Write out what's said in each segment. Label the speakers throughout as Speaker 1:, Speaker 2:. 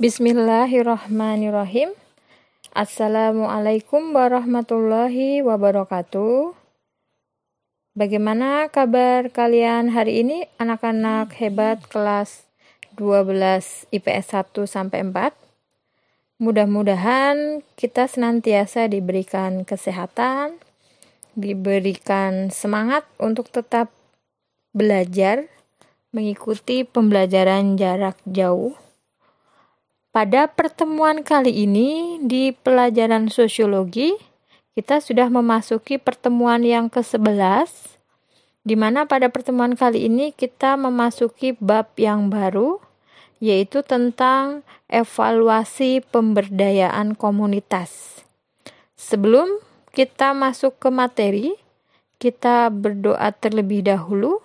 Speaker 1: Bismillahirrahmanirrahim. Assalamualaikum warahmatullahi wabarakatuh. Bagaimana kabar kalian hari ini anak-anak hebat kelas 12 IPS 1 sampai 4? Mudah-mudahan kita senantiasa diberikan kesehatan, diberikan semangat untuk tetap belajar, mengikuti pembelajaran jarak jauh. Pada pertemuan kali ini di pelajaran sosiologi, kita sudah memasuki pertemuan yang ke-11, di mana pada pertemuan kali ini kita memasuki bab yang baru, yaitu tentang evaluasi pemberdayaan komunitas. Sebelum kita masuk ke materi, kita berdoa terlebih dahulu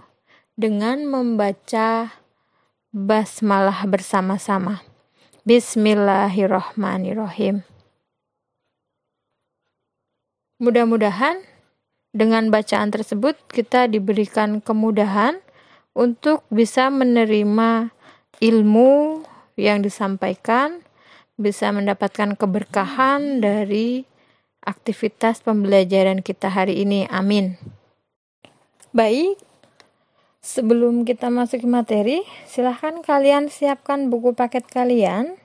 Speaker 1: dengan membaca basmalah bersama-sama. Bismillahirrahmanirrahim. Mudah-mudahan dengan bacaan tersebut kita diberikan kemudahan untuk bisa menerima ilmu yang disampaikan, bisa mendapatkan keberkahan dari aktivitas pembelajaran kita hari ini. Amin. Baik, sebelum kita masuk ke materi, silahkan kalian siapkan buku paket kalian,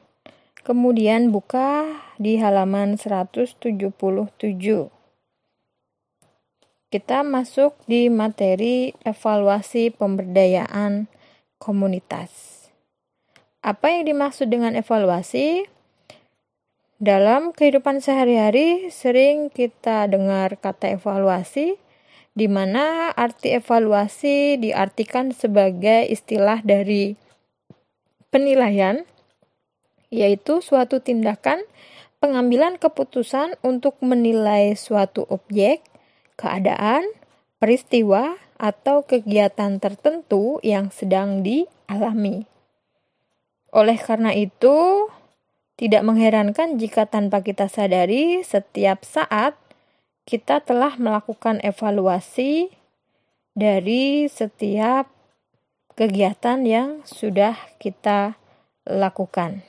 Speaker 1: kemudian buka di halaman 177 kita masuk di materi evaluasi pemberdayaan komunitas. Apa yang dimaksud dengan evaluasi? Dalam kehidupan sehari-hari sering kita dengar kata evaluasi di mana arti evaluasi diartikan sebagai istilah dari penilaian yaitu suatu tindakan pengambilan keputusan untuk menilai suatu objek keadaan, peristiwa, atau kegiatan tertentu yang sedang dialami. Oleh karena itu, tidak mengherankan jika tanpa kita sadari, setiap saat kita telah melakukan evaluasi dari setiap kegiatan yang sudah kita lakukan.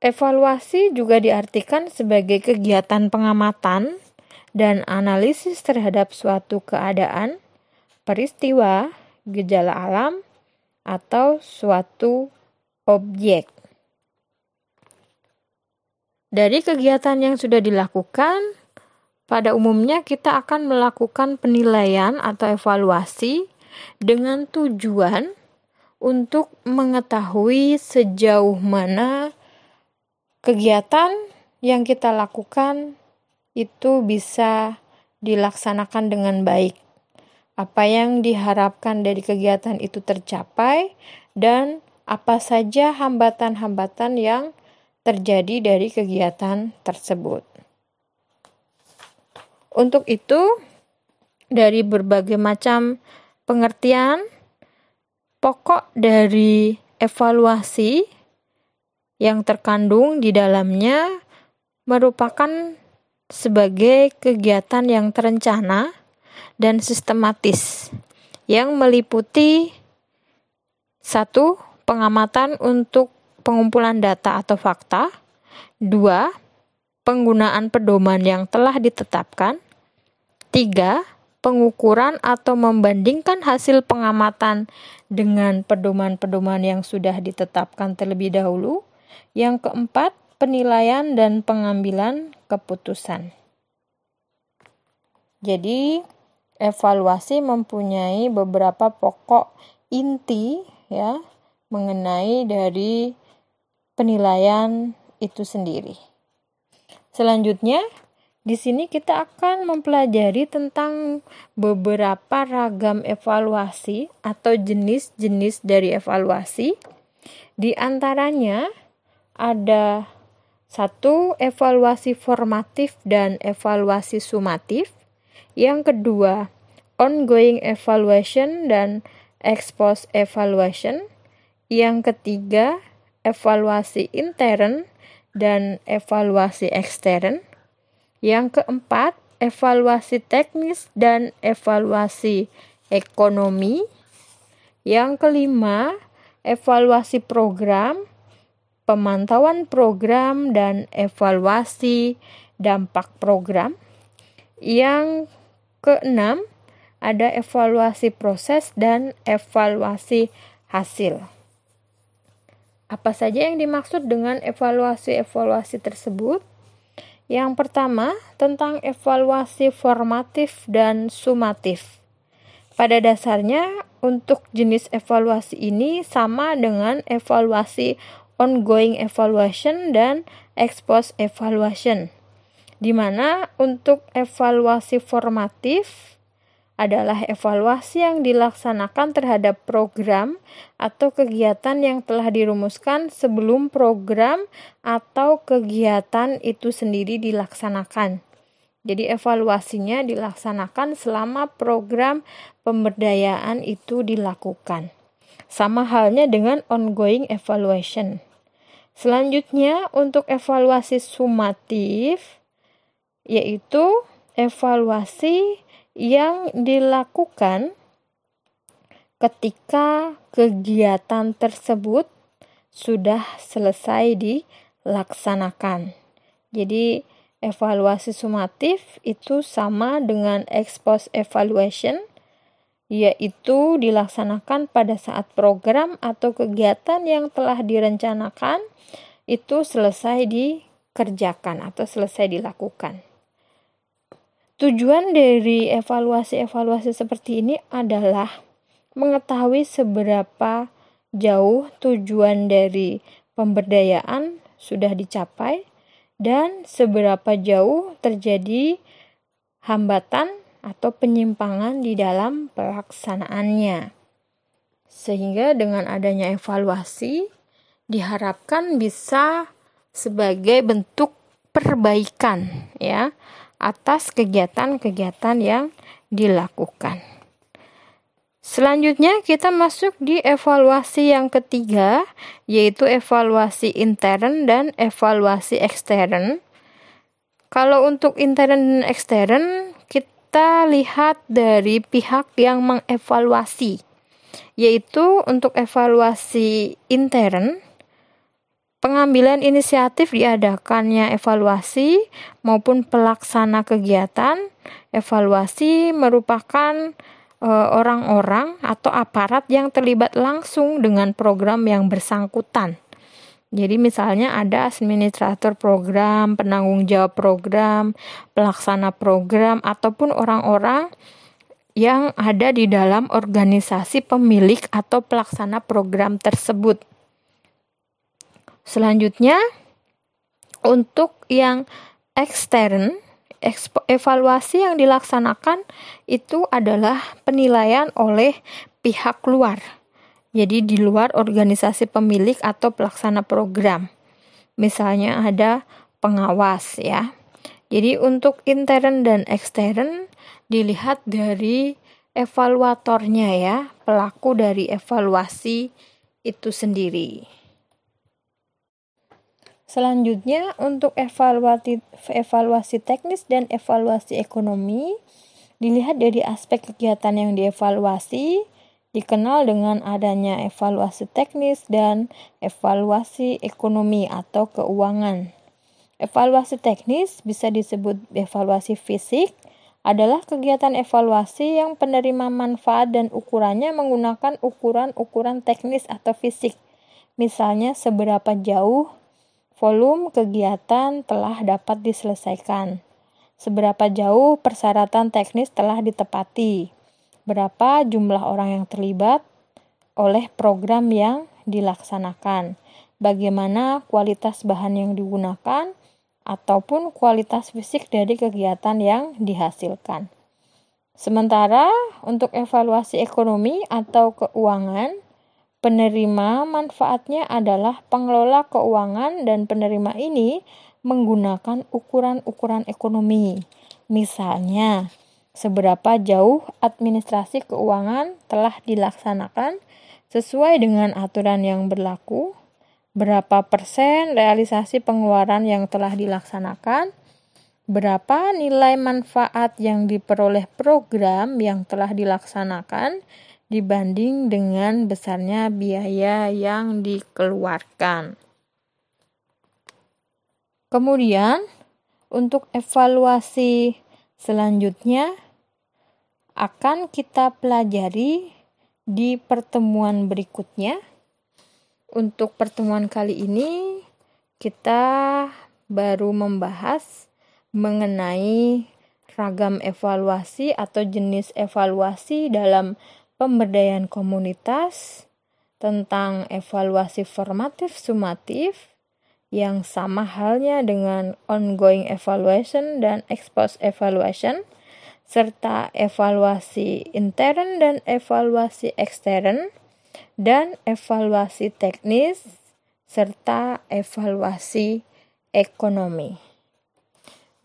Speaker 1: Evaluasi juga diartikan sebagai kegiatan pengamatan dan analisis terhadap suatu keadaan, peristiwa, gejala alam, atau suatu objek. Dari kegiatan yang sudah dilakukan, pada umumnya kita akan melakukan penilaian atau evaluasi dengan tujuan untuk mengetahui sejauh mana kegiatan yang kita lakukan itu bisa dilaksanakan dengan baik. Apa yang diharapkan dari kegiatan itu tercapai dan apa saja hambatan-hambatan yang terjadi dari kegiatan tersebut. Untuk itu, dari berbagai macam pengertian, pokok dari evaluasi yang terkandung di dalamnya merupakan sebagai kegiatan yang terencana dan sistematis yang meliputi satu pengamatan untuk pengumpulan data atau fakta, dua penggunaan pedoman yang telah ditetapkan, tiga pengukuran atau membandingkan hasil pengamatan dengan pedoman-pedoman yang sudah ditetapkan terlebih dahulu, yang keempat penilaian dan pengambilan keputusan. Jadi, evaluasi mempunyai beberapa pokok inti ya mengenai dari penilaian itu sendiri. Selanjutnya, di sini kita akan mempelajari tentang beberapa ragam evaluasi atau jenis-jenis dari evaluasi. Di antaranya ada satu, evaluasi formatif dan evaluasi sumatif. Yang kedua, ongoing evaluation dan ex post evaluation. Yang ketiga, evaluasi intern dan evaluasi ekstern. Yang keempat, evaluasi teknis dan evaluasi ekonomi. Yang kelima, evaluasi program, pemantauan program, dan evaluasi dampak program. Yang keenam, ada evaluasi proses dan evaluasi hasil. Apa saja yang dimaksud dengan evaluasi-evaluasi tersebut? Yang pertama, tentang evaluasi formatif dan sumatif. Pada dasarnya, untuk jenis evaluasi ini sama dengan evaluasi ongoing evaluation dan ex post evaluation. Di mana untuk evaluasi formatif adalah evaluasi yang dilaksanakan terhadap program atau kegiatan yang telah dirumuskan sebelum program atau kegiatan itu sendiri dilaksanakan. Jadi evaluasinya dilaksanakan selama program pemberdayaan itu dilakukan. Sama halnya dengan ongoing evaluation. Selanjutnya untuk evaluasi sumatif yaitu evaluasi yang dilakukan ketika kegiatan tersebut sudah selesai dilaksanakan. Jadi, evaluasi sumatif itu sama dengan ex post evaluation, yaitu dilaksanakan pada saat program atau kegiatan yang telah direncanakan itu selesai dikerjakan atau selesai dilakukan. Tujuan dari evaluasi-evaluasi seperti ini adalah mengetahui seberapa jauh tujuan dari pemberdayaan sudah dicapai dan seberapa jauh terjadi hambatan atau penyimpangan di dalam pelaksanaannya. Sehingga dengan adanya evaluasi diharapkan bisa sebagai bentuk perbaikan ya atas kegiatan-kegiatan yang dilakukan. Selanjutnya kita masuk di evaluasi yang ketiga yaitu evaluasi intern dan evaluasi ekstern. Kalau untuk intern dan ekstern kita lihat dari pihak yang mengevaluasi yaitu untuk evaluasi intern Pengambilan inisiatif diadakannya evaluasi maupun pelaksana kegiatan. Evaluasi merupakan eh, orang-orang e, atau aparat yang terlibat langsung dengan program yang bersangkutan. Jadi misalnya ada administrator program, penanggung jawab program, pelaksana program ataupun orang-orang yang ada di dalam organisasi pemilik atau pelaksana program tersebut. Selanjutnya, untuk yang ekstern, evaluasi yang dilaksanakan itu adalah penilaian oleh pihak luar. Jadi di luar organisasi pemilik atau pelaksana program. Misalnya ada pengawas ya. Jadi untuk intern dan ekstern dilihat dari evaluatornya ya, pelaku dari evaluasi itu sendiri. Selanjutnya untuk evaluasi evaluasi teknis dan evaluasi ekonomi dilihat dari aspek kegiatan yang dievaluasi dikenal dengan adanya evaluasi teknis dan evaluasi ekonomi atau keuangan. Evaluasi teknis bisa disebut evaluasi fisik adalah kegiatan evaluasi yang penerima manfaat dan ukurannya menggunakan ukuran-ukuran teknis atau fisik. Misalnya seberapa jauh volume kegiatan telah dapat diselesaikan. Seberapa jauh persyaratan teknis telah ditepati. Berapa jumlah orang yang terlibat oleh program yang dilaksanakan. Bagaimana kualitas bahan yang digunakan ataupun kualitas fisik dari kegiatan yang dihasilkan. Sementara untuk evaluasi ekonomi atau keuangan, Penerima manfaatnya adalah pengelola keuangan dan penerima ini menggunakan ukuran-ukuran ekonomi. Misalnya, seberapa jauh administrasi keuangan telah dilaksanakan sesuai dengan aturan yang berlaku, berapa persen realisasi pengeluaran yang telah dilaksanakan, berapa nilai manfaat yang diperoleh program yang telah dilaksanakan, dibanding dengan besarnya biaya yang dikeluarkan. Kemudian, untuk evaluasi selanjutnya akan kita pelajari di pertemuan berikutnya. Untuk pertemuan kali ini, kita baru membahas mengenai ragam evaluasi atau jenis evaluasi dalam pemberdayaan komunitas, tentang evaluasi formatif sumatif yang sama halnya dengan ongoing evaluation dan ex post evaluation serta evaluasi intern dan evaluasi ekstern dan evaluasi teknis serta evaluasi ekonomi.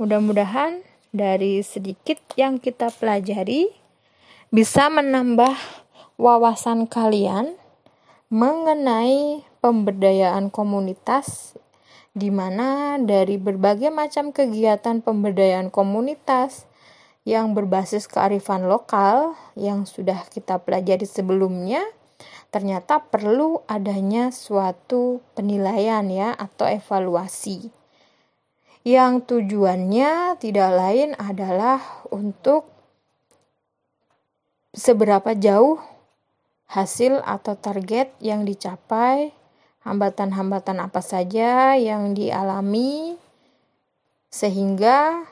Speaker 1: Mudah-mudahan dari sedikit yang kita pelajari bisa menambah wawasan kalian mengenai pemberdayaan komunitas di mana dari berbagai macam kegiatan pemberdayaan komunitas yang berbasis kearifan lokal yang sudah kita pelajari sebelumnya ternyata perlu adanya suatu penilaian ya atau evaluasi. Yang tujuannya tidak lain adalah untuk seberapa jauh hasil atau target yang dicapai, hambatan-hambatan apa saja yang dialami, sehingga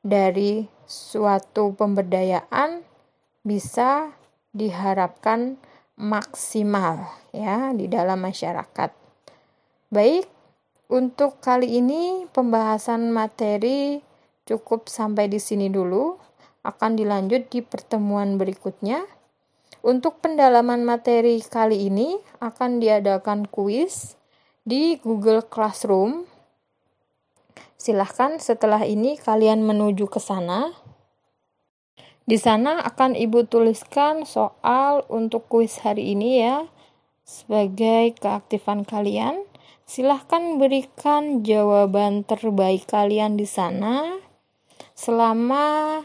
Speaker 1: dari suatu pemberdayaan bisa diharapkan maksimal ya di dalam masyarakat. Baik, untuk kali ini pembahasan materi cukup sampai di sini dulu. Akan dilanjut di pertemuan berikutnya. Untuk pendalaman materi kali ini akan diadakan kuis di Google Classroom. Silahkan setelah ini kalian menuju ke sana. Di sana akan Ibu tuliskan soal untuk kuis hari ini ya sebagai keaktifan kalian. Silahkan berikan jawaban terbaik kalian di sana selama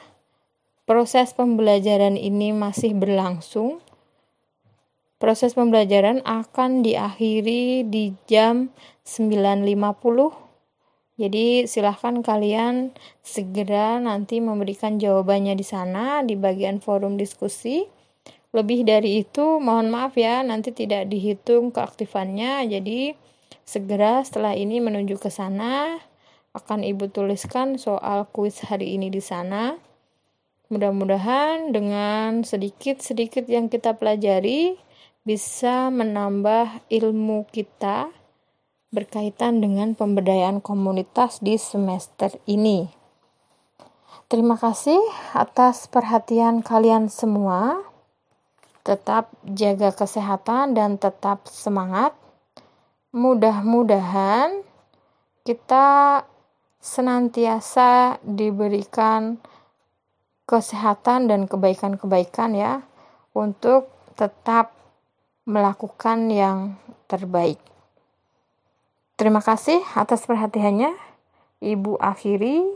Speaker 1: proses pembelajaran ini masih berlangsung. Proses pembelajaran akan diakhiri di jam 9.50. Jadi silahkan kalian segera nanti memberikan jawabannya di sana di bagian forum diskusi. Lebih dari itu mohon maaf ya nanti tidak dihitung keaktifannya. Jadi Segera setelah ini menuju ke sana, akan Ibu tuliskan soal kuis hari ini di sana. Mudah-mudahan dengan sedikit-sedikit yang kita pelajari bisa menambah ilmu kita berkaitan dengan pemberdayaan komunitas di semester ini. Terima kasih atas perhatian kalian semua. Tetap jaga kesehatan dan tetap semangat mudah-mudahan kita senantiasa diberikan kesehatan dan kebaikan-kebaikan ya untuk tetap melakukan yang terbaik. Terima kasih atas perhatiannya. Ibu akhiri.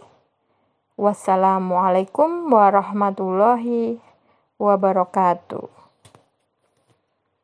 Speaker 1: Wassalamualaikum warahmatullahi wabarakatuh.